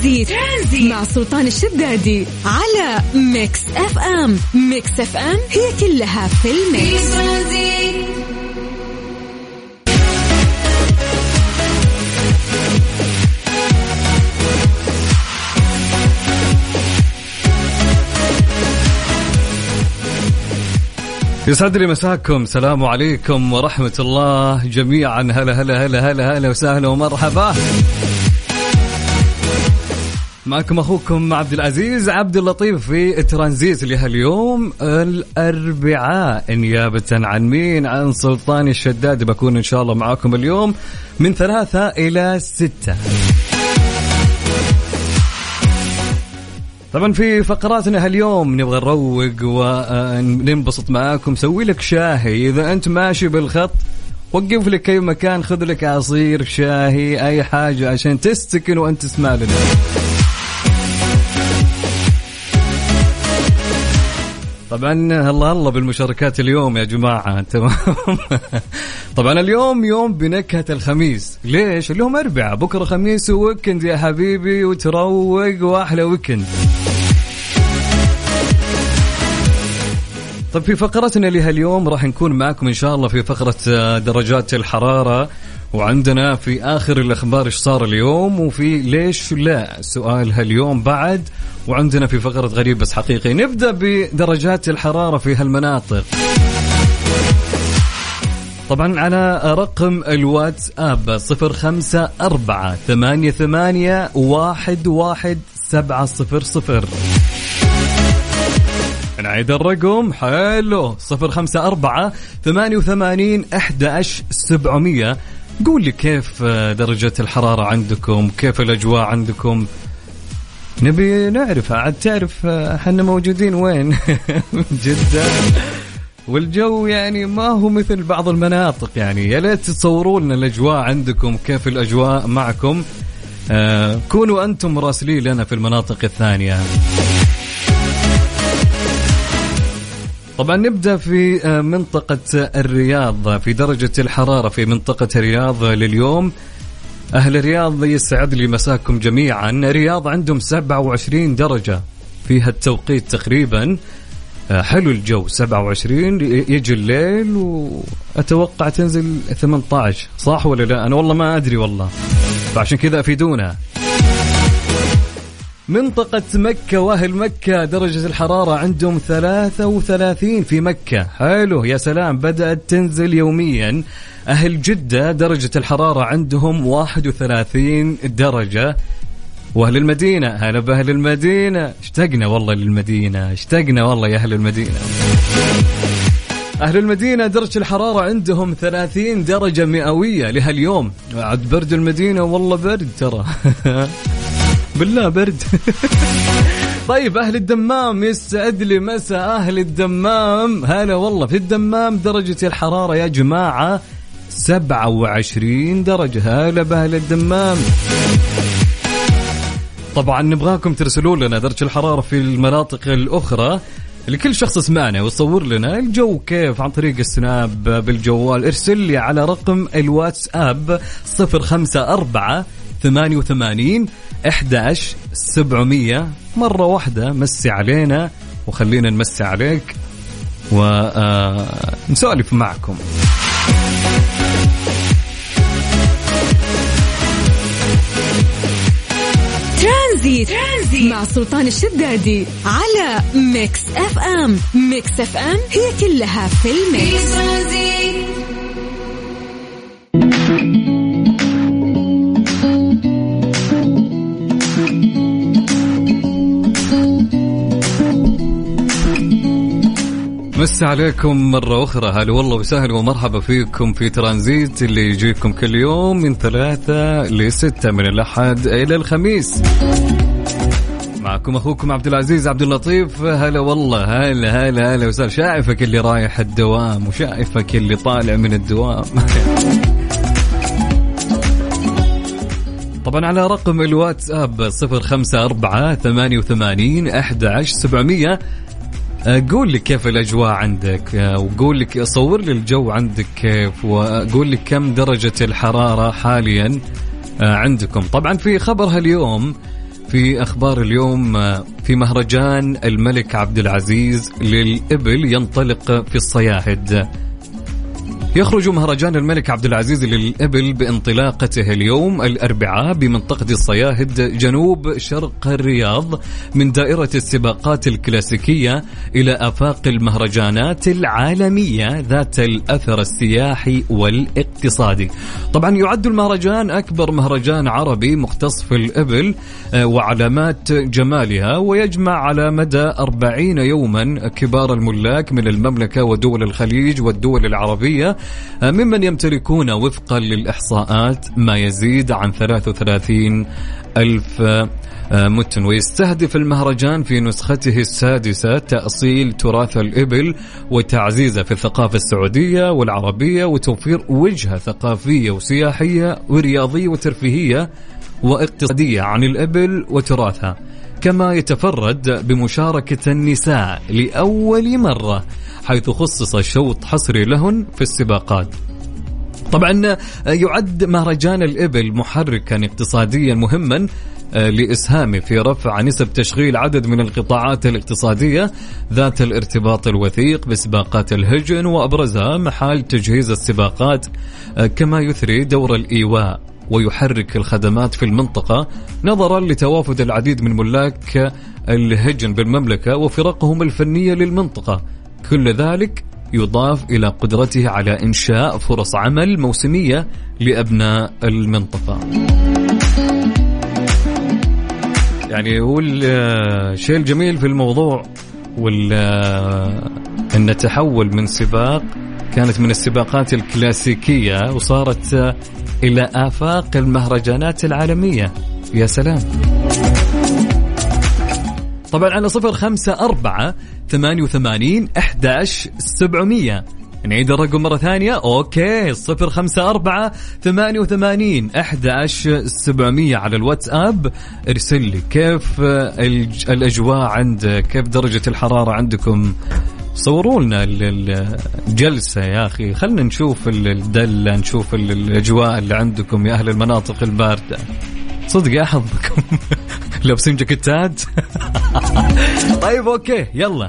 ترانزيت, ترانزيت مع سلطان الشدادي على Mix FM. Mix FM هي كلها في ال mix. يسعد لي مساكم. سلام عليكم ورحمة الله جميعا. هلا هلا هلا هلا هلا وسهلا ومرحبا. معكم أخوكم عبد العزيز عبد اللطيف في ترانزيت لهاليوم الأربعاء نيابه عن مين؟ عن سلطان الشداد بكون إن شاء الله معاكم اليوم من ثلاثة إلى ستة. طبعا في فقراتنا هاليوم نبغى نروق وننبسط معاكم سوي لك شاهي إذا أنت ماشي بالخط وقف لك أي مكان خذ لك عصير شاهي أي حاجة عشان تستكن وأنت تسمع لنا طبعا الله الله بالمشاركات اليوم يا جماعة تمام. طبعا اليوم يوم بنكهة الخميس. ليش؟ اليوم أربعة. بكرة خميس وويكند يا حبيبي وتروق وأحلى ويكند. طيب في فقرتنا لهاليوم راح نكون معكم إن شاء الله في فقرة آه، درجات الحرارة. وعندنا في آخر الأخبار إيش صار اليوم وفي ليش لا؟ سؤال هاليوم بعد وعندنا في فقرة غريب بس حقيقي. نبدأ بدرجات الحرارة في هالمناطق. طبعا على رقم الواتس اب صفر خمسة أربعة ثمانية ثمانية واحد واحد سبعة صفر صفر. نعيد الرقم. حلو. صفر خمسة أربعة ثمانية وثمانين أحد سبعمية. قول لي كيف درجة الحرارة عندكم كيف الأجواء عندكم؟ نبي نعرف عاد تعرف إحنا موجودين وين؟ جدة. والجو يعني ما هو مثل بعض المناطق يعني يا ليت تصوروا لنا الأجواء عندكم كيف الأجواء معكم. آه كونوا أنتم مراسلين لنا في المناطق الثانية. طبعا نبدأ في آه، منطقة الرياض في درجة الحرارة في منطقة الرياض لليوم. أهل الرياض يسعد لي مساكم جميعا. الرياض عندهم 27 درجة في هالتوقيت تقريبا. آه، حلو الجو 27 يجي الليل وأتوقع تنزل 18 صح ولا لا؟ أنا والله ما أدري والله. فعشان كذا أفيدونا. منطقة مكة وأهل مكة درجة الحرارة عندهم 33 في مكة. حلو يا سلام بدأت تنزل يوميا. أهل جدة درجة الحرارة عندهم 31 درجة. وأهل المدينة هلا بأهل المدينة. اشتقنا والله للمدينة اشتقنا والله يا أهل المدينة. أهل المدينة درجة الحرارة عندهم 30 درجة مئوية لهاليوم. عاد برد المدينة والله برد ترى. بالله برد. طيب أهل الدمام يسعد لي مساء أهل الدمام. هلا والله في الدمام درجة الحرارة يا جماعة 27 درجة. هلا بأهل الدمام. طبعا نبغاكم ترسلوا لنا درجة الحرارة في المناطق الأخرى. لكل شخص سمعنا وصور لنا الجو كيف عن طريق السناب بالجوال. ارسل لي على رقم الواتساب 054 88 11 700 مرة واحدة. مسي علينا وخلينا نمسي عليك ونسولف آه، معكم. ترانزيت. ترانزيت مع سلطان الشدادي على Mix FM. Mix FM هي كلها في ال mix. مس عليكم مرة أخرى. هلا والله وسهلا ومرحبا فيكم في ترانزيت اللي يجيكم كل يوم من ثلاثة لستة من الأحد إلى الخميس. معكم أخوكم عبد العزيز عبد اللطيف. هلا والله هلا هلا هلا وسهلا. شايفك اللي رايح الدوام وشايفك اللي طالع من الدوام. طبعا على رقم الواتساب 054 88 11700 قول لي كيف الأجواء عندك؟ آه، وقول لك صور لي الجو عندك كيف وقول لي كم درجة الحرارة حاليا آه، عندكم. طبعا في خبر هاليوم في أخبار اليوم في مهرجان الملك عبد العزيز للإبل ينطلق في الصياهد. يخرج مهرجان الملك عبد العزيز للإبل بانطلاقته اليوم الأربعاء بمنطقة الصياهد جنوب شرق الرياض من دائرة السباقات الكلاسيكية إلى آفاق المهرجانات العالمية ذات الأثر السياحي والاقتصادي. طبعا يعد المهرجان أكبر مهرجان عربي مختص في الإبل آه، وعلامات جمالها ويجمع على مدى أربعين يوما كبار الملاك من المملكة ودول الخليج والدول العربية ممن يمتلكون وفقا للإحصاءات ما يزيد عن 33 ألف آه، متن. ويستهدف المهرجان في نسخته السادسة تأصيل تراث الإبل وتعزيزه في الثقافة السعودية والعربية وتوفير وجهة ثقافية وسياحية ورياضية وترفيهية واقتصادية عن الإبل وتراثها. كما يتفرد بمشاركة النساء لأول مرة حيث خصص شوط حصري لهن في السباقات. طبعا يعد مهرجان الإبل محركا اقتصاديا مهما آه، لإسهامه في رفع نسب تشغيل عدد من القطاعات الاقتصادية ذات الارتباط الوثيق بسباقات الهجن وأبرزها محال تجهيز السباقات آه، كما يثري دور الإيواء. ويحرك الخدمات في المنطقة نظرا لتوافد العديد من ملاك الهجن بالمملكة وفرقهم الفنية للمنطقة. كل ذلك يضاف إلى قدرته على إنشاء فرص عمل موسمية لأبناء المنطقة. يعني هو الشيء الجميل في الموضوع وال أن تحول من سباق كانت من السباقات الكلاسيكية وصارت إلى آفاق المهرجانات العالمية. يا سلام. طبعا على صفر خمسة أربعة ثمانية وثمانين أحداش سبعمية. نعيد الرقم مرة ثانية. أوكي صفر خمسة أربعة ثمانية وثمانين أحداش سبعمية على الواتساب. ارسل لي كيف الأجواء عندك كيف درجة الحرارة عندكم؟ صوروا لنا الجلسة يا أخي. خلنا نشوف الدلة نشوف الأجواء اللي عندكم يا أهل المناطق الباردة. صدق يا حظكم لابسين جاكيتات؟ طيب okay يلا.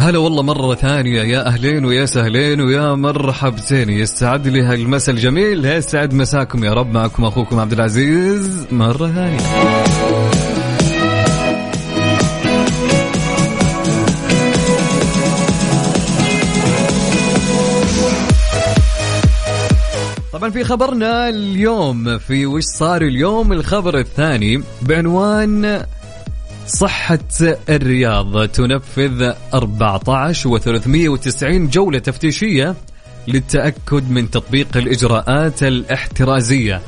هلا والله مرة ثانية. يا أهلين ويا سهلين ويا مرحبتين يستعد لي هالمساء الجميل. يسعد مساكم يا رب. معكم أخوكم عبد العزيز. مرة ثانية. طبعا في خبرنا اليوم في وش صار اليوم؟ الخبر الثاني بعنوان صحة الرياض تنفذ 14 و390 جولة تفتيشية للتأكد من تطبيق الإجراءات الاحترازية.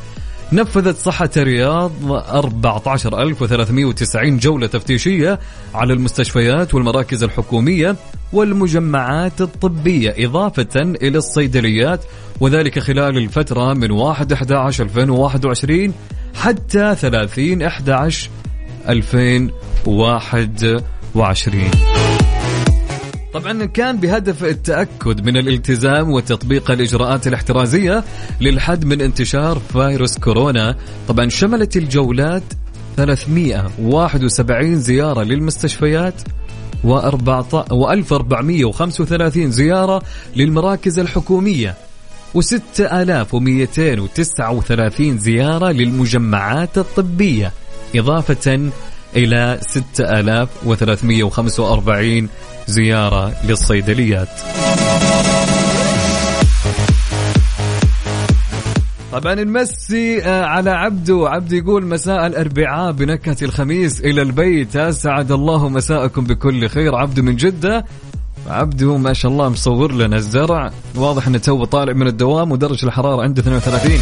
نفذت صحة الرياض 14390 جولة تفتيشية على المستشفيات والمراكز الحكومية والمجمعات الطبية إضافة إلى الصيدليات وذلك خلال الفترة من 1 11 2021 حتى 30 11 2021 طبعا كان بهدف التأكد من الالتزام وتطبيق الإجراءات الاحترازية للحد من انتشار فيروس كورونا. طبعا شملت الجولات 371 زيارة للمستشفيات و 1435 زيارة للمراكز الحكومية و6239 زيارة للمجمعات الطبية. إضافة إلى 6345 زيارة للصيدليات. طبعا نمسي آه، على عبدو عبد يقول مساء الأربعاء بنكهة الخميس إلى البيت. أسعد الله مساءكم بكل خير. عبدو من جدة. عبدو ما شاء الله مصور لنا الزرع. واضح انه تو طالع من الدوام ودرجة الحرارة عنده 32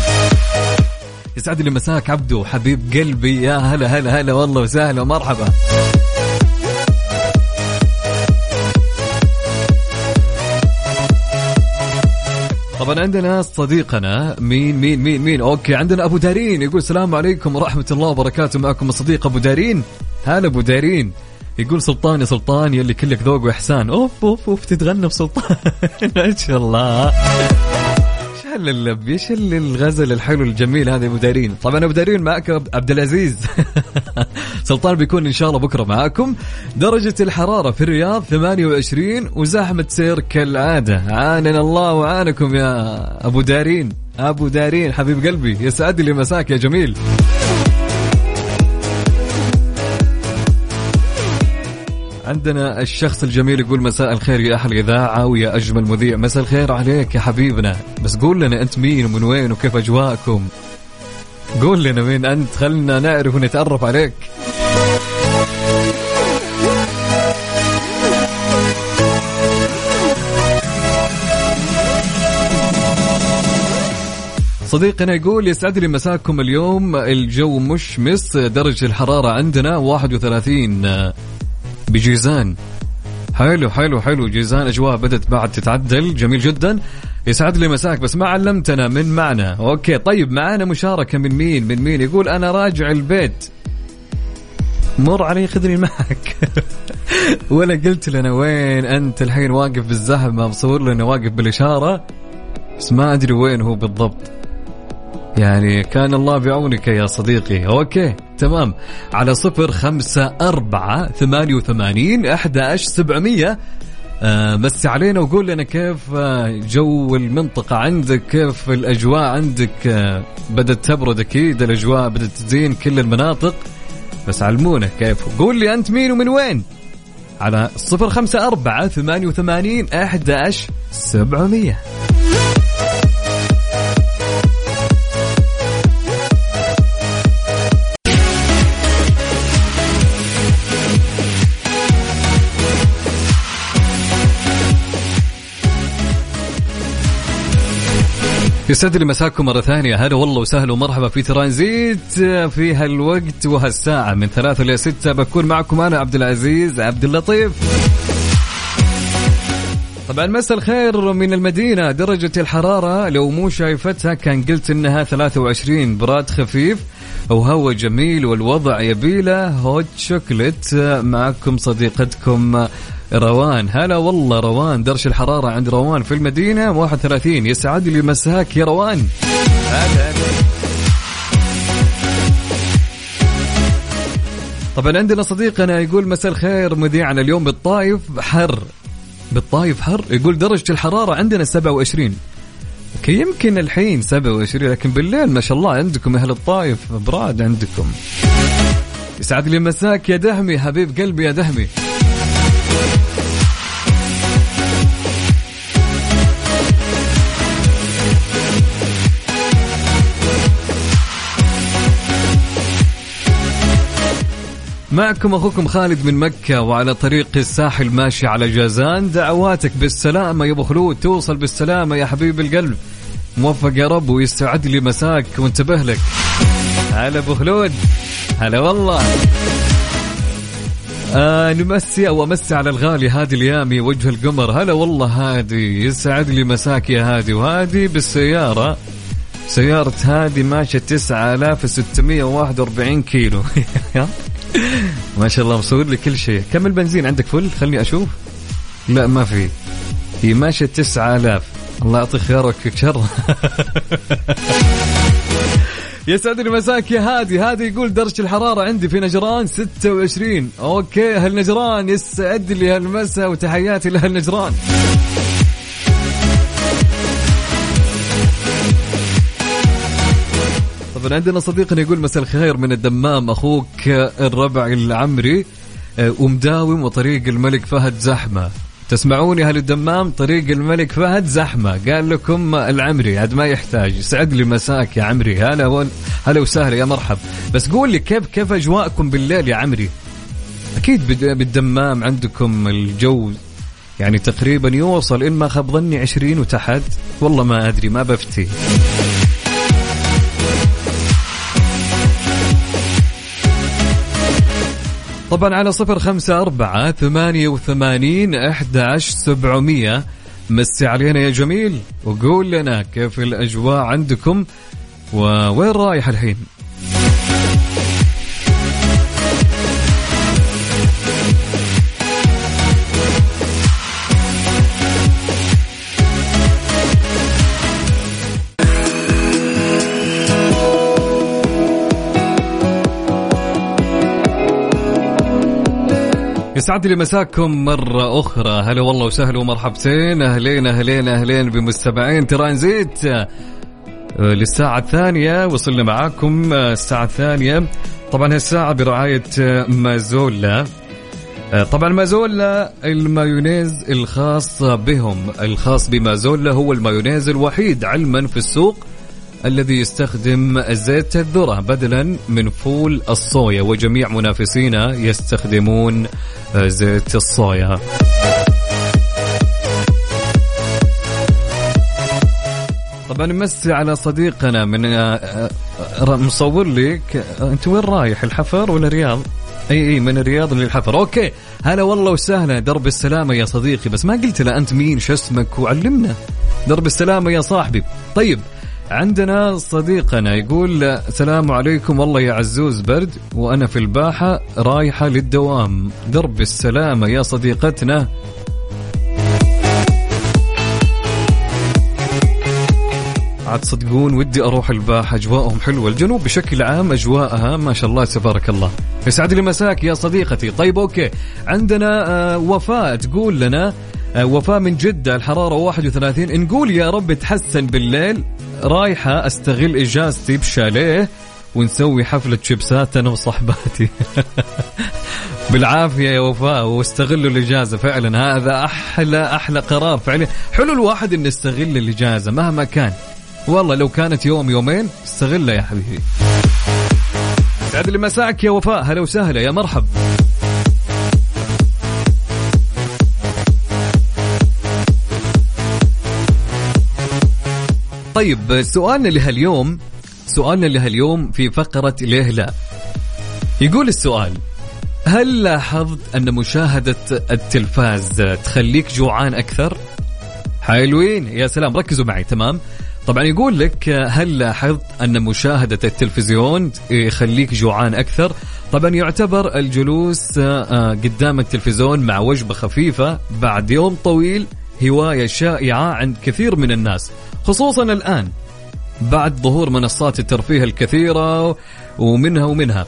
يسعد لي مساك عبدو حبيب قلبي. يا هلا هلا هلا والله وسهلا ومرحبا. طبعا عندنا صديقنا مين مين مين مين؟ okay عندنا أبو دارين يقول السلام عليكم ورحمة الله وبركاته. معكم الصديق أبو دارين. هلا أبو دارين. يقول سلطان يا سلطان يلي كلك ذوق وإحسان. أوف أوف أوف تتغنى بسلطان ما شاء الله. هل اللب إيش الغزل الحلو الجميل هذا أبو دارين. طبعا أبو دارين معك عبد العزيز. سلطان بيكون إن شاء الله بكرة معاكم. درجة الحرارة في الرياض 28 وزحمه سير كالعادة. عاننا الله وعانكم يا أبو دارين. أبو دارين حبيب قلبي يسعد لي مساك يا جميل. عندنا الشخص الجميل يقول مساء الخير يا أهل الاذاعه ويا أجمل مذيع. مساء الخير عليك يا حبيبنا. بس قول لنا أنت مين ومن وين وكيف أجواءكم؟ قول لنا مين أنت خلنا نعرف ونتعرف عليك. صديقنا يقول يسعد لي مساكم اليوم الجو مشمس درجة الحرارة عندنا 31 بجيزان. حلو حلو حلو. جيزان أجواء بدت بعد تتعدل. جميل جدا. يسعد لي مساك بس ما علمتنا من معنا okay طيب معانا مشاركة من مين؟ من مين؟ يقول أنا راجع البيت. مر علي خذني معك. ولا قلت لنا وين أنت الحين؟ واقف بالزحمة مصور لنا واقف بالإشارة. بس ما أدري وين هو بالضبط. يعني كان الله بعونك يا صديقي. okay تمام. على صفر خمسة أربعة ثمانية وثمانين أحد سبعمية. آه مسي علينا وقول لنا كيف آه جو المنطقة عندك كيف الأجواء عندك؟ آه بدأت تبرد أكيد الأجواء بدأت تزين كل المناطق. بس علمونا كيف. قول لي أنت مين ومن وين؟ على صفر خمسة أربعة ثمانية وثمانين أحد سبعمية. يسعد لي مساكم مرة ثانية. هلا والله وسهلا ومرحبا في ترانزيت في هالوقت وهالساعة من ثلاثة إلى ستة بكون معكم أنا عبد العزيز عبد اللطيف. طبعا مساء الخير من المدينة درجة الحرارة لو مو شايفتها كان قلت إنها 23 براد خفيف. وهو جميل والوضع يبيله هوت شوكلت معكم صديقتكم روان. هلا والله روان درجة الحرارة عند روان في المدينة. 31 يسعد لي مساك يا روان. هلا طبعا عندنا صديقنا يقول مساء الخير مذيعنا اليوم بالطايف حر. بالطايف حر؟ يقول درجة الحرارة عندنا 27 أوكي يمكن الحين 27 لكن بالليل ما شاء الله عندكم أهل الطايف براد عندكم. يسعد لي مساك يا دهمي حبيب قلبي يا دهمي. معكم أخوكم خالد من مكة وعلى طريق الساحل ماشي على جازان. دعواتك بالسلامة يا أبو خلود. توصل بالسلامة يا حبيب القلب. موفق يا رب ويستعد لي مساك وانتبه لك. هلا أبو خلود. هلا والله. آه نمسي أو أمسي على الغالي هادي اليامي وجه القمر. هلا والله هادي. يسعد لي مساك يا هادي. وهادي بالسيارة. سيارة هادي ماشية 9641 كيلو. ما شاء الله مصور لي كل شيء. كم البنزين عندك فل؟ خلني أشوف. لا ما في. هي ماشية 9000 الله يعطيك خيرك شر. يسعد لي مساك يا هادي. هادي يقول درجة الحرارة عندي في نجران 26 أوكي أهل نجران يسعد لي هالمساء وتحياتي لأهل طبعا عندنا صديقنا يقول مساء الخير من الدمام أخوك الربع العمري آه، ومداوم وطريق الملك فهد زحمة. تسمعوني أهل الدمام؟ طريق الملك فهد زحمة. قال لكم العمري عاد ما يحتاج. سعد لي مساك يا عمري. هلا هلا وسهلا يا مرحب. بس قول لي كيف كيف أجواءكم بالليل يا عمري؟ أكيد بالدمام عندكم الجو يعني تقريبا يوصل إن ما خاب ظني 20 وتحت. والله ما أدري ما بفتي. طبعا على صفر خمسة أربعة ثمانية وثمانين أحد سبعمية. مسي علينا يا جميل وقول لنا كيف الأجواء عندكم ووين رايح الحين؟ يسعد لي مساكم مرة أخرى. هلا والله وسهلا ومرحبتين. أهلين أهلين أهلين بمستمعين. ترانزيت آه، للساعة الثانية. وصلنا معاكم آه، الساعة الثانية. طبعا هالساعة برعاية آه، مازولا. طبعا مازولا المايونيز الخاص بهم. الخاص بمازولا هو المايونيز الوحيد علما في السوق. الذي يستخدم زيت الذرة بدلا من فول الصويا وجميع منافسينا يستخدمون زيت الصويا. طبعا نمسي على صديقنا من آه، آه، مصور لك. أنت وين رايح الحفر ولا الرياض؟ أي أي من الرياض للحفر. أوكي هلا والله وسهلا. درب السلامة يا صديقي. بس ما قلت له أنت مين شو اسمك؟ وعلمنا. درب السلامة يا صاحبي. طيب عندنا صديقنا يقول السلام عليكم والله يا عزوز برد وأنا في الباحة رايحة للدوام. درب السلامة يا صديقتنا. عاد تصدقون ودي أروح الباحة أجواءهم حلوة. الجنوب بشكل عام أجواءها ما شاء الله تبارك الله. يسعد لي مساك يا صديقتي. طيب أوكي. عندنا آه وفاء تقول لنا آه وفاء من جدة الحرارة 31 نقول يا رب تحسن بالليل. رايحة أستغل اجازتي بشاليه ونسوي حفلة شيبسات أنا وصحباتي. بالعافية يا وفاء واستغلوا الإجازة فعلا. هذا أحلى أحلى قرار فعلا حلو الواحد إنه يستغل الإجازة مهما كان. والله لو كانت يوم يومين استغلها يا حبيبي. سعد لي مساك يا وفاء. هلا وسهلا. يا مرحب. طيب سؤالنا لهاليوم سؤالنا لهاليوم في فقرة ليه لا؟ يقول السؤال هل لاحظت أن مشاهدة التلفاز تخليك جوعان أكثر؟ حلوين يا سلام ركزوا معي تمام؟ طبعا يقول لك هل لاحظت أن مشاهدة التلفزيون يخليك جوعان أكثر؟ طبعا يعتبر الجلوس آه، قدام التلفزيون مع وجبة خفيفة بعد يوم طويل هواية شائعة عند كثير من الناس. خصوصا الآن بعد ظهور منصات الترفيه الكثيرة ومنها ومنها.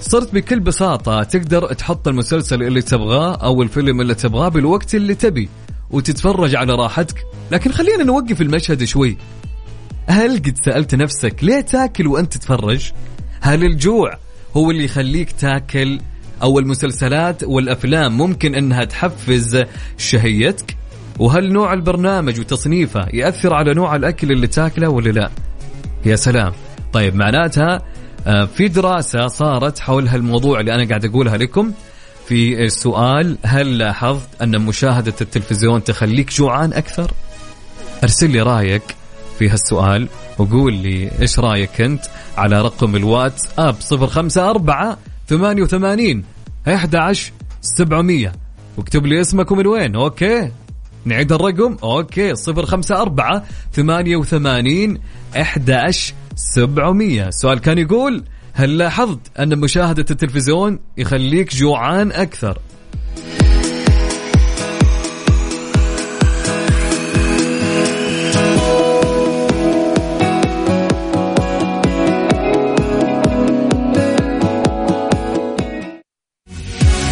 صرت بكل بساطة تقدر تحط المسلسل اللي تبغاه أو الفيلم اللي تبغاه بالوقت اللي تبي وتتفرج على راحتك. لكن خلينا نوقف المشهد شوي. هل قد سألت نفسك ليه تاكل وأنت تتفرج؟ هل الجوع هو اللي يخليك تاكل أو المسلسلات والأفلام ممكن أنها تحفز شهيتك؟ وهل نوع البرنامج وتصنيفه يأثر على نوع الأكل اللي تاكله ولا لا؟ يا سلام. طيب معناتها آه، في دراسة صارت حول هالموضوع اللي أنا قاعد أقولها لكم. في السؤال هل لاحظت أن مشاهدة التلفزيون تخليك جوعان أكثر؟ أرسل لي رأيك في هالسؤال وقول لي إيش رأيك أنت على رقم الواتس أب 054 88 11 700 واكتب لي اسمك ومن وين okay؟ نعيد الرقم. okay صفر خمسة أربعة ثمانية وثمانين أحد سبعمية. سؤال كان يقول هل لاحظت أن مشاهدة التلفزيون يخليك جوعان أكثر؟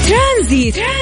ترانزيت.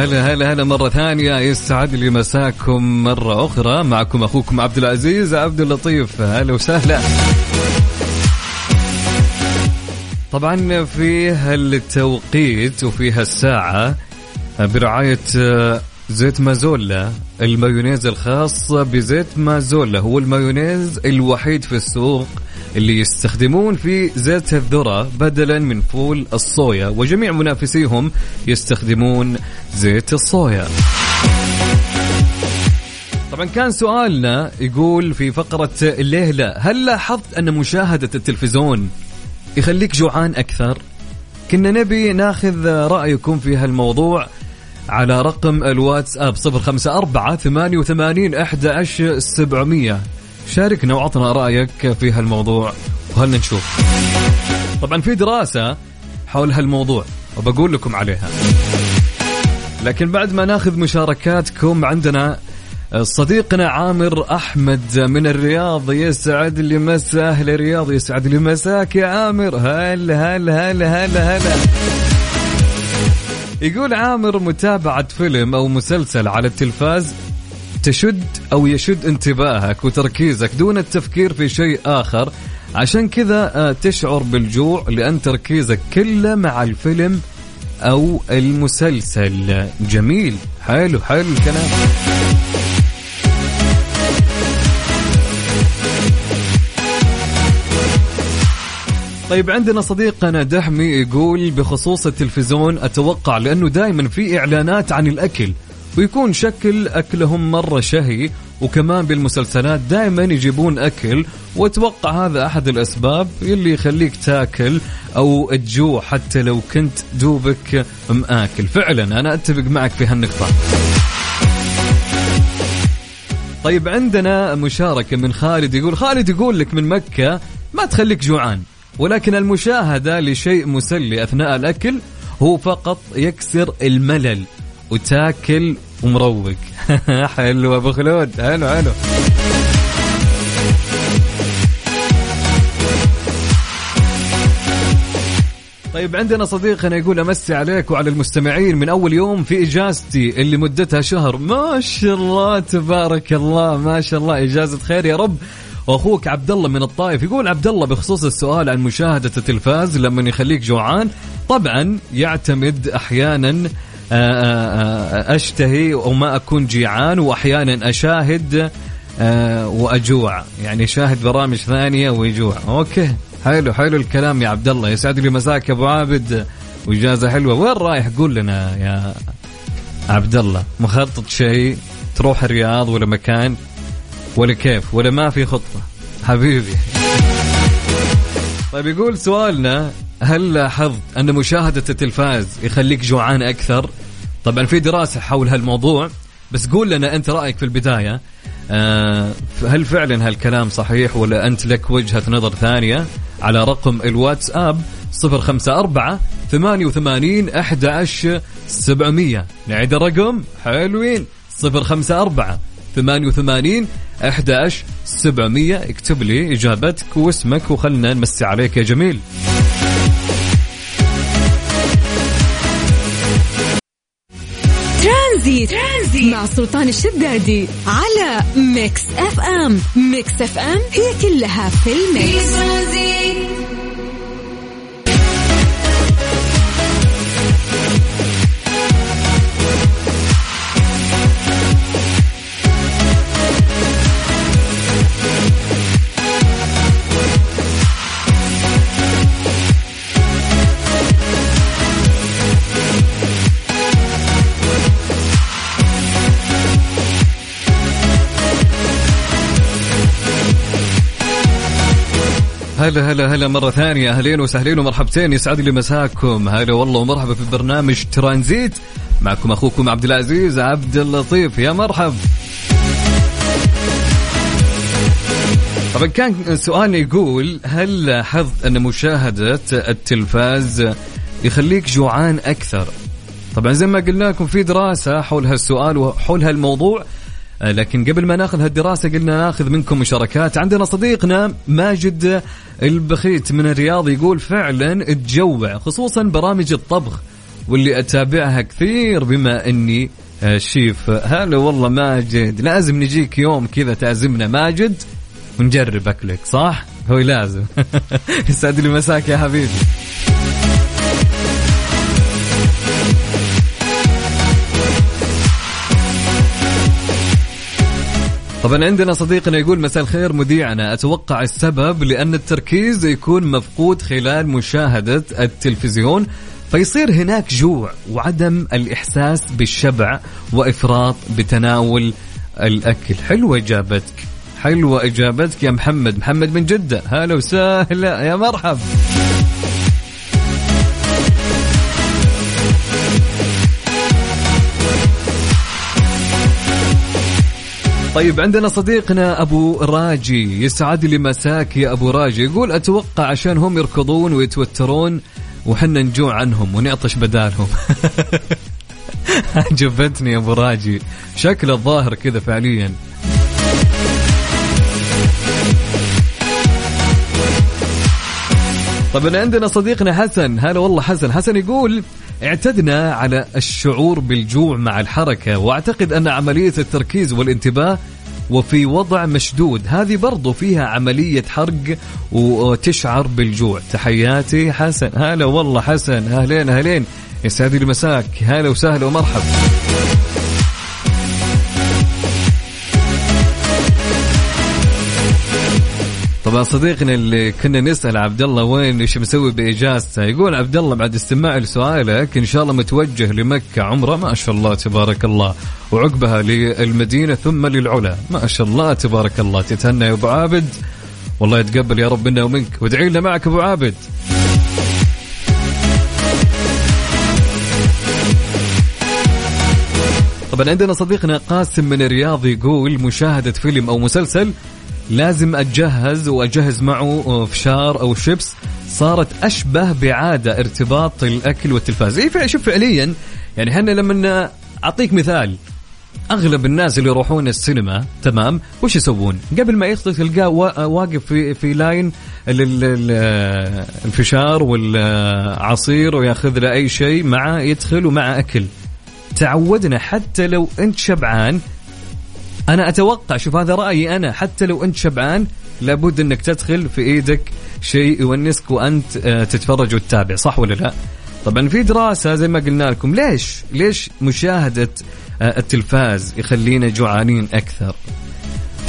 هلا هلا هلا مرة ثانية يسعد لي مساكم مرة أخرى معكم أخوكم عبد العزيز عبد اللطيف. هلا وسهلا. طبعا في هالتوقيت وفي هالساعة برعاية زيت مازولا المايونيز الخاص بزيت مازولا. هو المايونيز الوحيد في السوق اللي يستخدمون فيه زيت الذرة بدلا من فول الصويا وجميع منافسيهم يستخدمون زيت الصويا. طبعا كان سؤالنا يقول في فقرة لا هل لاحظت أن مشاهدة التلفزيون يخليك جوعان أكثر؟ كنا نبي ناخذ رأيكم في هالموضوع. على رقم الواتساب صفر خمسة أربعة ثمانية وثمانين أحد سبعمية. شاركنا وعطنا رأيك في هالموضوع وهل نشوف طبعا في دراسة حول هالموضوع وبقول لكم عليها. لكن بعد ما ناخذ مشاركاتكم عندنا صديقنا عامر أحمد من الرياض يسعد لي مسا أهل الرياض يسعد لي مساك يا عامر. هلا هلا هلا هلا هلا. يقول عامر متابعة فيلم أو مسلسل على التلفاز تشد أو يشد انتباهك وتركيزك دون التفكير في شيء آخر. عشان كذا آه، تشعر بالجوع لأن تركيزك كله مع الفيلم أو المسلسل. جميل. حلو حلو الكلام. طيب عندنا صديقنا دحمي يقول بخصوص التلفزيون أتوقع لأنه دائما في إعلانات عن الأكل ويكون شكل أكلهم مرة شهي وكمان بالمسلسلات دائما يجيبون أكل وأتوقع هذا أحد الأسباب اللي يخليك تاكل أو تجوع حتى لو كنت دوبك مآكل. فعلا أنا أتفق معك في هالنقطة. طيب عندنا مشاركة من خالد يقول خالد يقول لك من مكة ما تخليك جوعان. ولكن المشاهدة لشيء مسلي أثناء الأكل هو فقط يكسر الملل وتاكل ومروق. حلو أبو خلود. حلو حلو. طيب عندنا صديقنا يقول أمسي عليك وعلى المستمعين من أول يوم في إجازتي اللي مدتها شهر. ما شاء الله تبارك الله. ما شاء الله إجازة خير يا رب. واخوك عبد الله من الطائف يقول عبد الله بخصوص السؤال عن مشاهدة التلفاز لما يخليك جوعان طبعا يعتمد أحيانا آه، آه، آه، أشتهي وما أكون جيعان واحيانا أشاهد وأجوع. يعني شاهد برامج ثانية ويجوع. أوكي. حلو حلو الكلام يا عبد الله يسعد لي مساك يا أبو عابد. وإجازة حلوة. وين رايح؟ قول لنا يا عبد الله مخطط شيء؟ تروح الرياض ولا مكان؟ ولا كيف ولا ما في خطة. حبيبي. طيب يقول سؤالنا هل لاحظت أن مشاهدة التلفاز يخليك جوعان أكثر؟ طبعا في دراسة حول هالموضوع بس قول لنا أنت رأيك في البداية. آه هل فعلا هالكلام صحيح ولا أنت لك وجهة نظر ثانية؟ على رقم الواتساب 054 88 11 700 نعيد الرقم حلوين. 054 88 11 700 اكتب لي إجابتك واسمك وخلنا نمسي عليك يا جميل. ترانزيت. ترانزيت مع سلطان الشدادي على Mix FM. Mix FM هي كلها في ال mix. في هلا هلا هلا مرة ثانية. أهلين وسهلين ومرحبتين. يسعد لي مساكم. هلا والله ومرحبا في برنامج ترانزيت. معكم أخوكم عبد العزيز عبد اللطيف. يا مرحب. طبعا كان سؤالنا يقول هل لاحظت أن مشاهدة التلفاز يخليك جوعان أكثر؟ طبعا زي ما قلنا لكم في دراسة حول هالسؤال وحول هالموضوع. لكن قبل ما ناخذ هالدراسة قلنا ناخذ منكم مشاركات. عندنا صديقنا ماجد البخيت من الرياض يقول فعلا تجوع خصوصا برامج الطبخ واللي أتابعها كثير بما إني آه، شيف. هلا والله ماجد. لازم نجيك يوم كذا تعزمنا. ماجد ونجرب اكلك صح؟ هو لازم. يسعد لي مساك يا حبيبي. طبعا عندنا صديقنا يقول مساء الخير مذيعنا. أتوقع السبب لأن التركيز يكون مفقود خلال مشاهدة التلفزيون فيصير هناك جوع وعدم الإحساس بالشبع وإفراط بتناول الأكل. حلوة إجابتك حلوة إجابتك يا محمد. محمد من جدة هلا وسهلا يا مرحب طيب عندنا صديقنا أبو راجي يسعد لي مساك يا أبو راجي. يقول أتوقع عشان هم يركضون ويتوترون وحنا نجوع عنهم ونعطش بدالهم. عجبتني يا أبو راجي. شكل الظاهر كذا فعليا. طبعا عندنا صديقنا حسن. هلا والله حسن. حسن يقول اعتدنا على الشعور بالجوع مع الحركة واعتقد أن عملية التركيز والانتباه وفي وضع مشدود. هذه برضو فيها عملية حرق وتشعر بالجوع. تحياتي حسن. هلا والله حسن. أهلين أهلين. يسعد لي مساك هلا وسهلا ومرحبا. طبعا صديقنا اللي كنا نسأل عبد الله وين إيش مسوي بإجازته؟ يقول عبد الله بعد استماع لسؤالك إن شاء الله متوجه لمكة عمرة ما شاء الله تبارك الله وعقبها للمدينة ثم للعلا. ما شاء الله تبارك الله. تتهنى يا أبو عابد. والله يتقبل يا رب منا ومنك وادعي لنا معك أبو عابد. طبعا عندنا صديقنا قاسم من الرياض يقول مشاهدة فيلم أو مسلسل لازم أتجهز وأجهز معه فشار أو شيبس صارت أشبه بعادة ارتباط الأكل والتلفاز إيه شوف فعليا يعني إحنا لما أعطيك مثال أغلب الناس اللي يروحون السينما تمام وش يسوون؟ قبل ما يخطط تلقاه واقف في في لاين الفشار والعصير ويأخذ له أي شيء مع يدخل ومع أكل. تعودنا حتى لو أنت شبعان أنا أتوقع شوف هذا رأيي أنا حتى لو أنت شبعان لابد إنك تدخل في إيدك شيء يونسك وأنت آه، تتفرج وتتابع صح ولا لا؟ طبعا في دراسة زي ما قلنا لكم ليش؟ ليش مشاهدة آه، التلفاز يخلينا جوعانين أكثر؟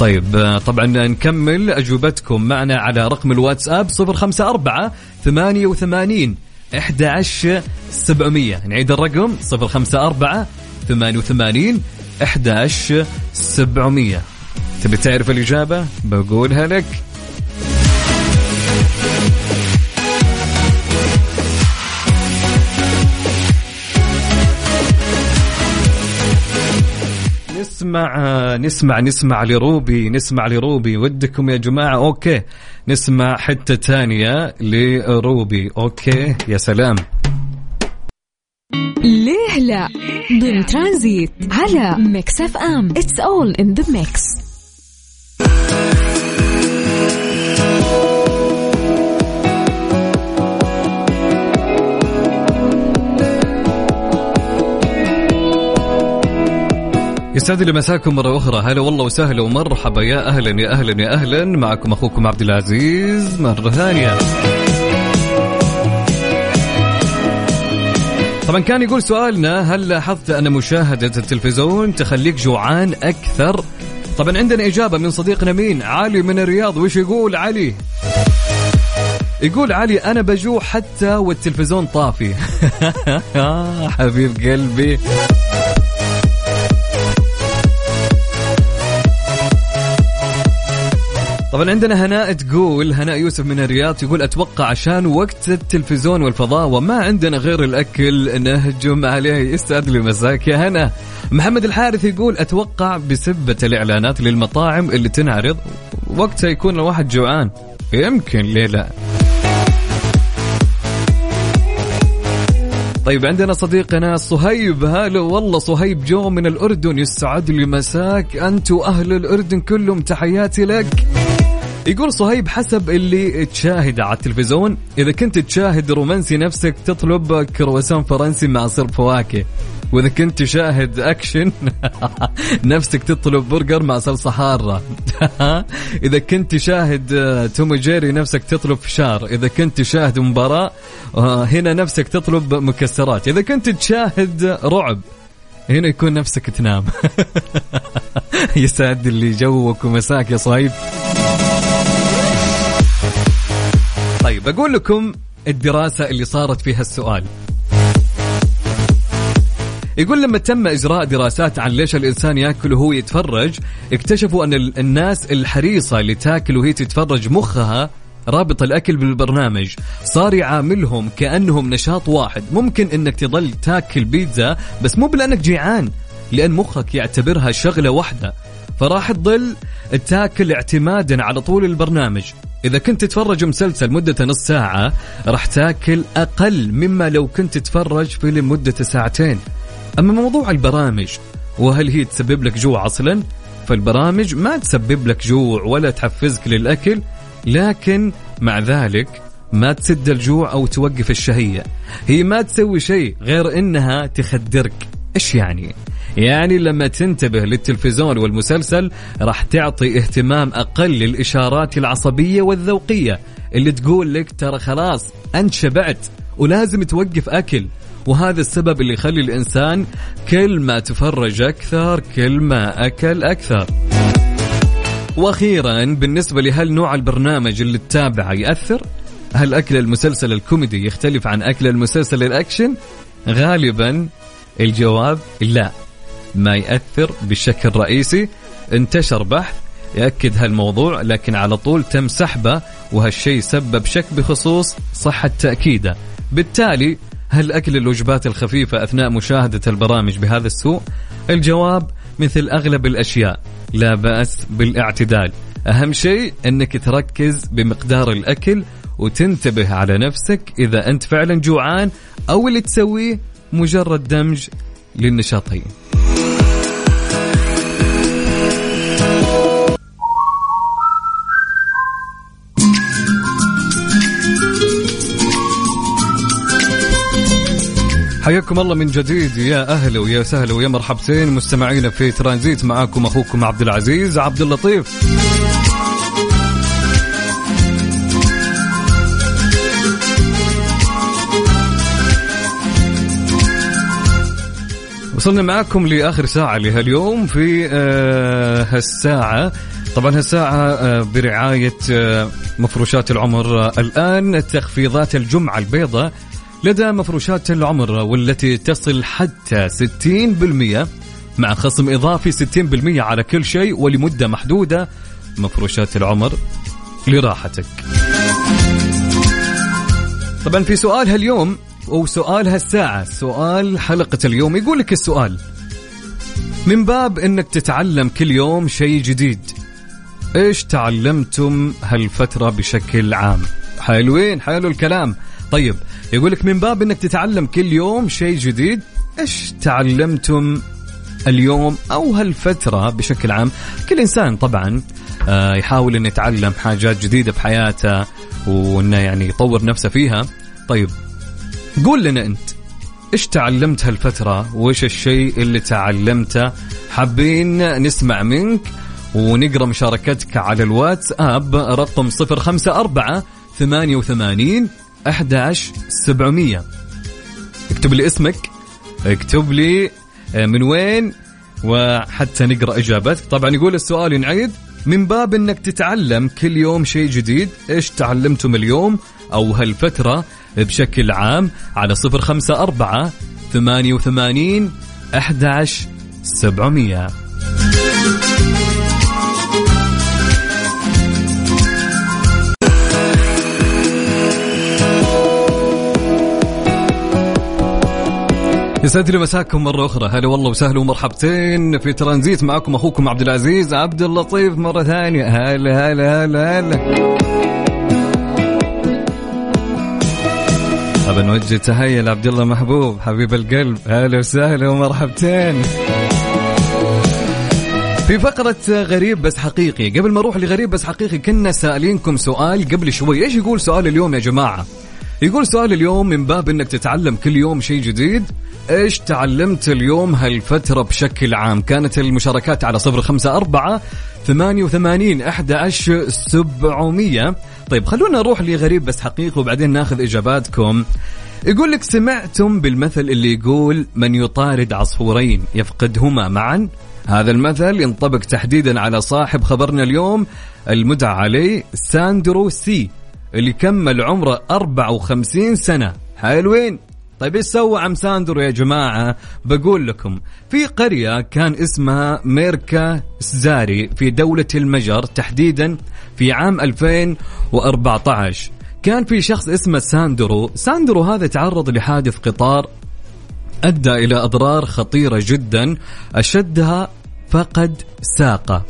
طيب آه، طبعا نكمل أجوبتكم معنا على رقم الواتساب 054 88 11 700 نعيد الرقم 054 88 11 700 تبي تعرف الإجابة؟ بقولها لك. نسمع نسمع نسمع لروبي نسمع لروبي. ودكم يا جماعة okay. نسمع حتة ثانية لروبي. okay يا سلام. ليه لا؟ ضمن ترانزيت على Mix FM. It's all in the mix يسعد لي مساكم مرة أخرى. هلا والله وسهلا ومرحبا. يا أهلا يا أهلا يا أهلا. معكم أخوكم عبد العزيز مرة ثانية. طبعا كان يقول سؤالنا هل لاحظت أن مشاهدة التلفزيون تخليك جوعان أكثر؟ طبعا عندنا إجابة من صديقنا مين؟ علي من الرياض. وش يقول علي؟ يقول علي أنا بجوع حتى والتلفزيون طافي. حبيب قلبي. طبعا عندنا هناء تقول هناء يوسف من الرياض تقول أتوقع عشان وقت التلفزيون والفضاء وما عندنا غير الأكل نهجم عليه يستعد لي مساك يا هنا محمد الحارث يقول أتوقع بسبة الإعلانات للمطاعم اللي تنعرض وقتها يكون الواحد جوعان. يمكن ليه لا؟ طيب عندنا صديقنا صهيب هلا والله صهيب جو من الأردن يسعد لي مساك. أنت وأهل الأردن كلهم تحياتي لك. يقول صهيب حسب اللي تشاهد على التلفزيون إذا كنت تشاهد رومانسي نفسك تطلب كرواسون فرنسي مع صرف فواكه. وإذا كنت تشاهد أكشن نفسك تطلب برجر مع صلصة حارة. إذا كنت تشاهد آه، توم جيري نفسك تطلب فشار. إذا كنت تشاهد مباراة آه، هنا نفسك تطلب مكسرات. إذا كنت تشاهد رعب هنا يكون نفسك تنام. يسعد اللي جوك ومساك يا صهيب. طيب أقول لكم الدراسة اللي صارت فيها السؤال يقول لما تم إجراء دراسات عن ليش الإنسان يأكل وهو يتفرج اكتشفوا أن الناس الحريصة اللي تأكل وهي تتفرج مخها رابط الأكل بالبرنامج. صار يعاملهم كأنهم نشاط واحد. ممكن إنك تظل تأكل بيتزا بس مو بلأنك جيعان لأن مخك يعتبرها شغلة واحدة. فراح تظل تأكل اعتمادا على طول البرنامج. إذا كنت تتفرج مسلسل مدة نص ساعة راح تاكل أقل مما لو كنت تتفرج فيلم مدة ساعتين. أما موضوع البرامج وهل هي تسبب لك جوع أصلا؟ فالبرامج ما تسبب لك جوع ولا تحفزك للأكل لكن مع ذلك ما تسد الجوع أو توقف الشهية. هي ما تسوي شيء غير إنها تخدرك. إيش يعني؟ يعني لما تنتبه للتلفزيون والمسلسل راح تعطي اهتمام أقل للإشارات العصبية والذوقية اللي تقول لك ترى خلاص أنت شبعت ولازم توقف أكل وهذا السبب اللي يخلي الإنسان كل ما تفرج أكثر كل ما أكل أكثر وأخيرا بالنسبة لهل نوع البرنامج اللي تتابعه يأثر؟ هل أكل المسلسل الكوميدي يختلف عن أكل المسلسل الأكشن؟ غالبا الجواب لا ما ياثر بشكل رئيسي. انتشر بحث ياكد هالموضوع لكن على طول تم سحبه وهالشيء سبب شك بخصوص صحة تأكيده. بالتالي هل أكل الوجبات الخفيفة أثناء مشاهدة البرامج بهذا السوء؟ الجواب مثل أغلب الأشياء لا بأس بالاعتدال. أهم شيء أنك تركز بمقدار الأكل وتنتبه على نفسك إذا أنت فعلا جوعان أو اللي تسويه مجرد دمج للنشاطين. حياكم الله من جديد. يا أهلا ويا سهلا ويا مرحبتين مستمعينا في ترانزيت. معاكم أخوكم عبد العزيز عبد اللطيف. وصلنا معاكم لآخر ساعة لهاليوم في آه هالساعة. طبعا هالساعة آه برعاية آه مفروشات العمر الآن تخفيضات الجمعة البيضاء. لدى مفروشات العمر والتي تصل حتى 60% مع خصم إضافي 60% على كل شيء ولمدة محدودة. مفروشات العمر لراحتك. طبعا في سؤال هاليوم أو سؤال هالساعة. سؤال حلقة اليوم. يقول لك السؤال من باب إنك تتعلم كل يوم شيء جديد إيش تعلمتم هالفترة بشكل عام؟ حلوين حلو الكلام. طيب يقول لك من باب إنك تتعلم كل يوم شيء جديد إيش تعلمتم اليوم أو هالفترة بشكل عام؟ كل إنسان طبعا آه، يحاول إنه يتعلم حاجات جديدة بحياته وإنه يعني يطور نفسه فيها. طيب قول لنا أنت إيش تعلمت هالفترة؟ وإيش الشيء اللي تعلمته؟ حابين نسمع منك ونقرأ مشاركتك على الواتس اب رقم 054 88 11700 اكتب لي اسمك اكتب لي آه، من وين وحتى نقرأ اجابتك طبعا يقول السؤال ينعيد من باب إنك تتعلم كل يوم شيء جديد إيش تعلمتم اليوم؟ أو هالفترة بشكل عام على صفر خمسة أربعة ثمانية وثمانين أحد سبعمية. يسعد لي مساكم مرة أخرى. هلا والله وسهلا ومرحبتين في ترانزيت معكم أخوكم عبد العزيز عبد اللطيف مرة ثانية. هلا هلا هلا هلا. أبى نوجه تحية لعبد الله محبوب حبيب القلب. هلا وسهلا ومرحبتين. في فقرة غريب بس حقيقي. قبل ما أروح لغريب بس حقيقي كنا سائلينكم سؤال قبل شوي. إيش يقول سؤال اليوم يا جماعة؟ يقول سؤال اليوم من باب إنك تتعلم كل يوم شيء جديد إيش تعلمت اليوم هالفترة بشكل عام؟ كانت المشاركات على صفر خمسة أربعة ثمانية وثمانين أحد سبعمية. طيب خلونا نروح لغريب بس حقيقي وبعدين ناخذ إجاباتكم. يقول لك سمعتم بالمثل اللي يقول من يطارد عصفورين يفقدهما معا؟ هذا المثل ينطبق تحديدا على صاحب خبرنا اليوم المدعى عليه ساندرو سي اللي كمل عمره 54 سنة. حلوين طيب إيش سوى عم ساندرو يا جماعة؟ بقول لكم في قرية كان اسمها ميركا سزاري في دولة المجر تحديدا في عام 2014 كان في شخص اسمه ساندرو. ساندرو هذا تعرض لحادث قطار أدى إلى أضرار خطيرة جدا أشدها فقد ساقه.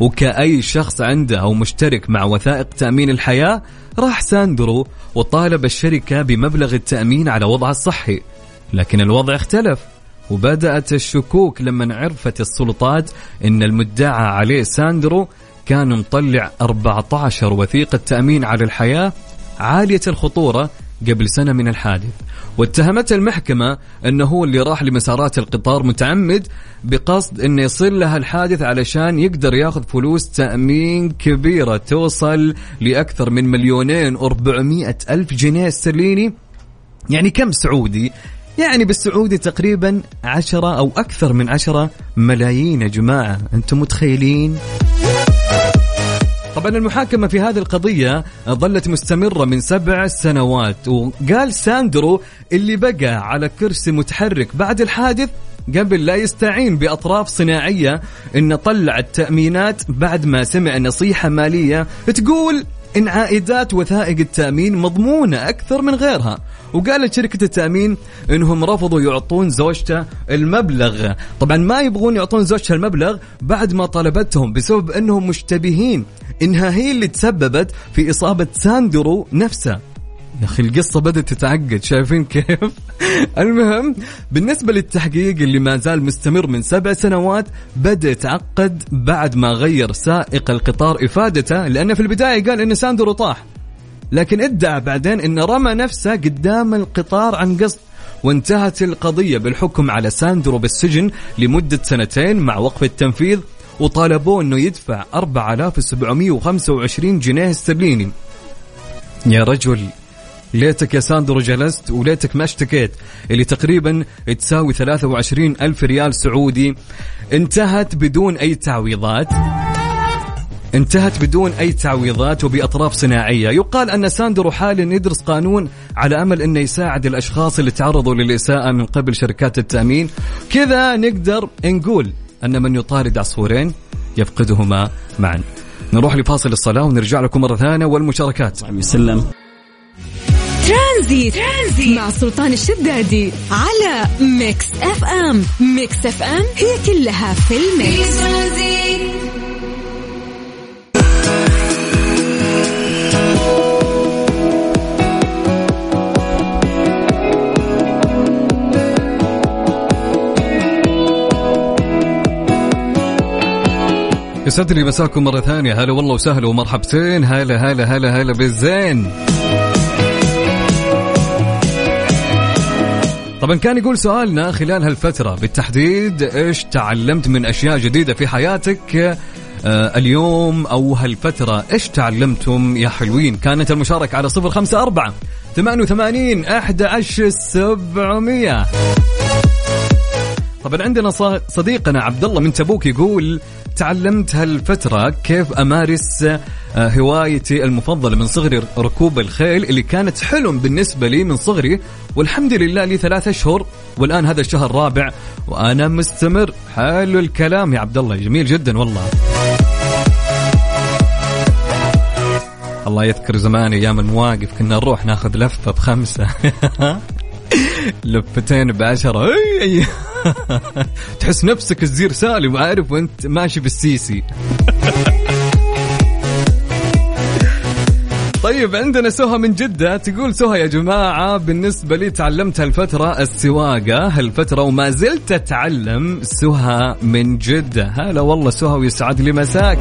وكأي شخص عنده أو مشترك مع وثائق تأمين الحياة راح ساندرو وطالب الشركة بمبلغ التأمين على وضعه الصحي. لكن الوضع اختلف وبدأت الشكوك لما عرفت السلطات أن المدعى عليه ساندرو كان مطلع 14 وثيقة تأمين على الحياة عالية الخطورة قبل سنة من الحادث. واتهمته المحكمة أنه هو اللي راح لمسارات القطار متعمد بقصد أنه يصير لها الحادث علشان يقدر ياخذ فلوس تأمين كبيرة توصل لأكثر من مليونين وأربعمائة ألف جنيه استرليني يعني كم سعودي يعني بالسعودي تقريبا عشرة أو أكثر من عشرة ملايين يا جماعة أنتم متخيلين؟ طبعا المحاكمة في هذه القضية ظلت مستمرة من سبع سنوات وقال ساندرو اللي بقى على كرسي متحرك بعد الحادث قبل لا يستعين بأطراف صناعية إنه طلع التأمينات بعد ما سمع نصيحة مالية تقول إن عائدات وثائق التأمين مضمونة أكثر من غيرها. وقالت شركة التأمين إنهم رفضوا يعطون زوجته المبلغ. طبعا ما يبغون يعطون زوجته المبلغ بعد ما طلبتهم بسبب أنهم مشتبهين. إنها هي اللي تسببت في إصابة ساندرو نفسه. يا أخي القصة بدأت تتعقد شايفين كيف؟ المهم بالنسبة للتحقيق اللي ما زال مستمر من سبع سنوات بدأ يتعقد بعد ما غير سائق القطار إفادته لأنه في البداية قال إن ساندرو طاح. لكن ادعى بعدين انه رمى نفسه قدام القطار عن قصد وانتهت القضية بالحكم على ساندرو بالسجن لمدة سنتين مع وقف التنفيذ وطالبوه إنه يدفع 4725 جنيه استرليني. يا رجل. ليتك يا ساندرو جلست وليتك ما اشتكيت اللي تقريبا تساوي 23 ألف ريال سعودي. انتهت بدون أي تعويضات. انتهت بدون أي تعويضات وبأطراف صناعية. يقال أن ساندرو حاليا يدرس قانون على أمل أنه يساعد الأشخاص اللي تعرضوا للإساءة من قبل شركات التأمين. كذا نقدر نقول أن من يطارد عصفورين يفقدهما معا. نروح لفاصل الصلاة ونرجع لكم مرة ثانية والمشاركات. يسلم ترانزيت. ترانزيت مع سلطان الشدادي على Mix FM. Mix FM هي كلها في ال mix. يسعد لي مساكم مرة ثانية. هلا والله وسهلا ومرحبتين. هلا هلا هلا هلا بالزين. طبعا كان يقول سؤالنا خلال هالفترة بالتحديد إيش تعلمت من أشياء جديدة في حياتك؟ آه اليوم أو هالفترة إيش تعلمتم يا حلوين؟ كانت المشاركة على صفر خمسة أربعة ثمانية وثمانين أحد سبعمية. طبعا عندنا صديقنا عبد الله من تبوك يقول تعلمت هالفترة كيف أمارس آه، هوايتي المفضلة من صغري ركوب الخيل اللي كانت حلم بالنسبة لي من صغري. والحمد لله لي ثلاثة أشهر والآن هذا الشهر الرابع وأنا مستمر. حلو الكلام يا عبد الله جميل جدا والله. الله يذكر زمان أيام المواقف كنا نروح ناخذ لفة بخمسة. لفتين بعشرة. أي. تحس نفسك الزير سالم عارف وأنت ماشي بالسيسي طيب عندنا سهى من جدة تقول سهى يا جماعة بالنسبة لي تعلمت هالفترة السواقة هالفترة وما زلت أتعلم سهى من جدة. هلا والله سهى ويسعد لي مساك.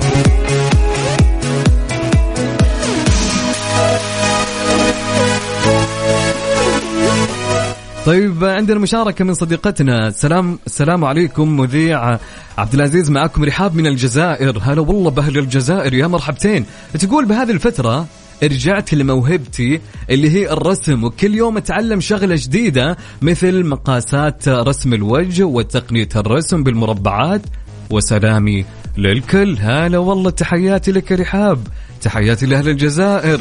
طيب عندنا مشاركة من صديقتنا. السلام السلام عليكم مذيع عبد العزيز معكم رحاب من الجزائر. هلا والله بأهل الجزائر يا مرحبتين. تقول بهذه الفترة رجعت لموهبتي اللي هي الرسم وكل يوم أتعلم شغلة جديدة مثل مقاسات رسم الوجه وتقنية الرسم بالمربعات. وسلامي للكل. هلا والله تحياتي لك رحاب. تحياتي لأهل الجزائر.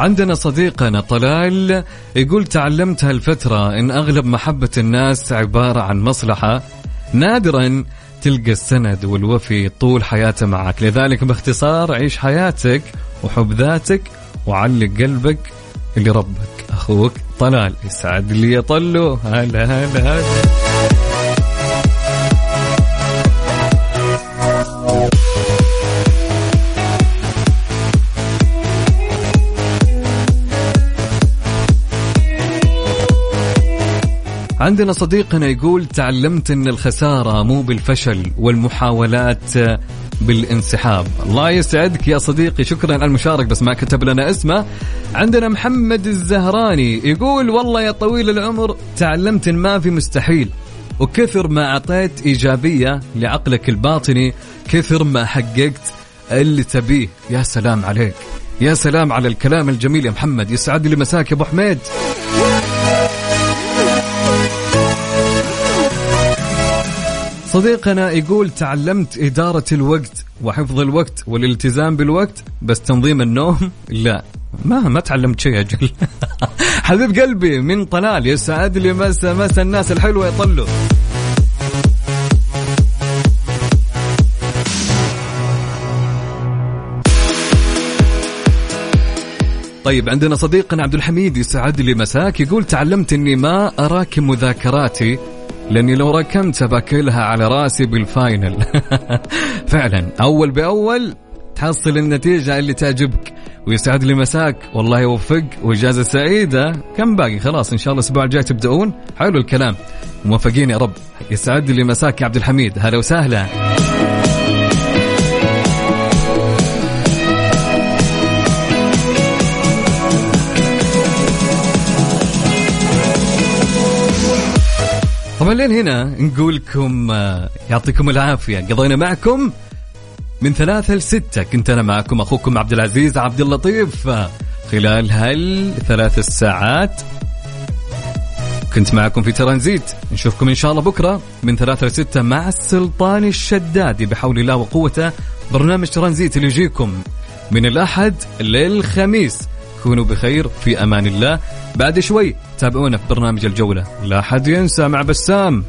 عندنا صديقنا طلال يقول تعلمت هالفترة إن أغلب محبة الناس عبارة عن مصلحة. نادرا تلقى السند والوفي طول حياته معك. لذلك باختصار عيش حياتك وحب ذاتك وعلق قلبك لربك أخوك طلال يسعد لي يطلو هلا هلا هلا. عندنا صديقنا يقول تعلمت إن الخسارة مو بالفشل والمحاولات بالانسحاب. الله يسعدك يا صديقي شكرا على المشارك بس ما كتب لنا اسمه. عندنا محمد الزهراني يقول والله يا طويل العمر تعلمت إن ما في مستحيل وكثر ما أعطيت إيجابية لعقلك الباطني كثر ما حققت اللي تبيه. يا سلام عليك يا سلام على الكلام الجميل يا محمد. يسعد لي مساك يا أبو حميد. صديقنا يقول تعلمت إدارة الوقت وحفظ الوقت والالتزام بالوقت بس تنظيم النوم؟ لا. ما ما تعلمت شيء أجل حبيب قلبي من طلال يسعد لي مسا مسا الناس الحلوة يطلوا. طيب عندنا صديقنا عبد الحميد يسعد لي مساك يقول تعلمت إني ما أراكم مذاكراتي لأني لو ركنت باكلها على رأسي بالفاينل. فعلا أول بأول تحصل النتيجة اللي تعجبك ويسعد لي مساك. والله يوفق وإجازة سعيدة. كم باقي؟ خلاص إن شاء الله الأسبوع الجاي تبدأون. حلو الكلام. موفقين يا رب. يسعد لي مساك يا عبد الحميد. هلا وسهلا. طبعا لين هنا نقول لكم آه، يعطيكم العافية. قضينا معكم من ثلاثة لستة كنت أنا معكم أخوكم عبد العزيز عبد اللطيف آه، خلال هالثلاث الساعات. كنت معكم في ترانزيت. نشوفكم إن شاء الله بكرة من ثلاثة لستة مع السلطان الشدادي. بحول الله وقوته برنامج ترانزيت اللي يجيكم من الأحد للخميس. كونوا بخير في أمان الله. بعد شوي تابعونا في برنامج الجولة. لا حد ينسى مع بسام.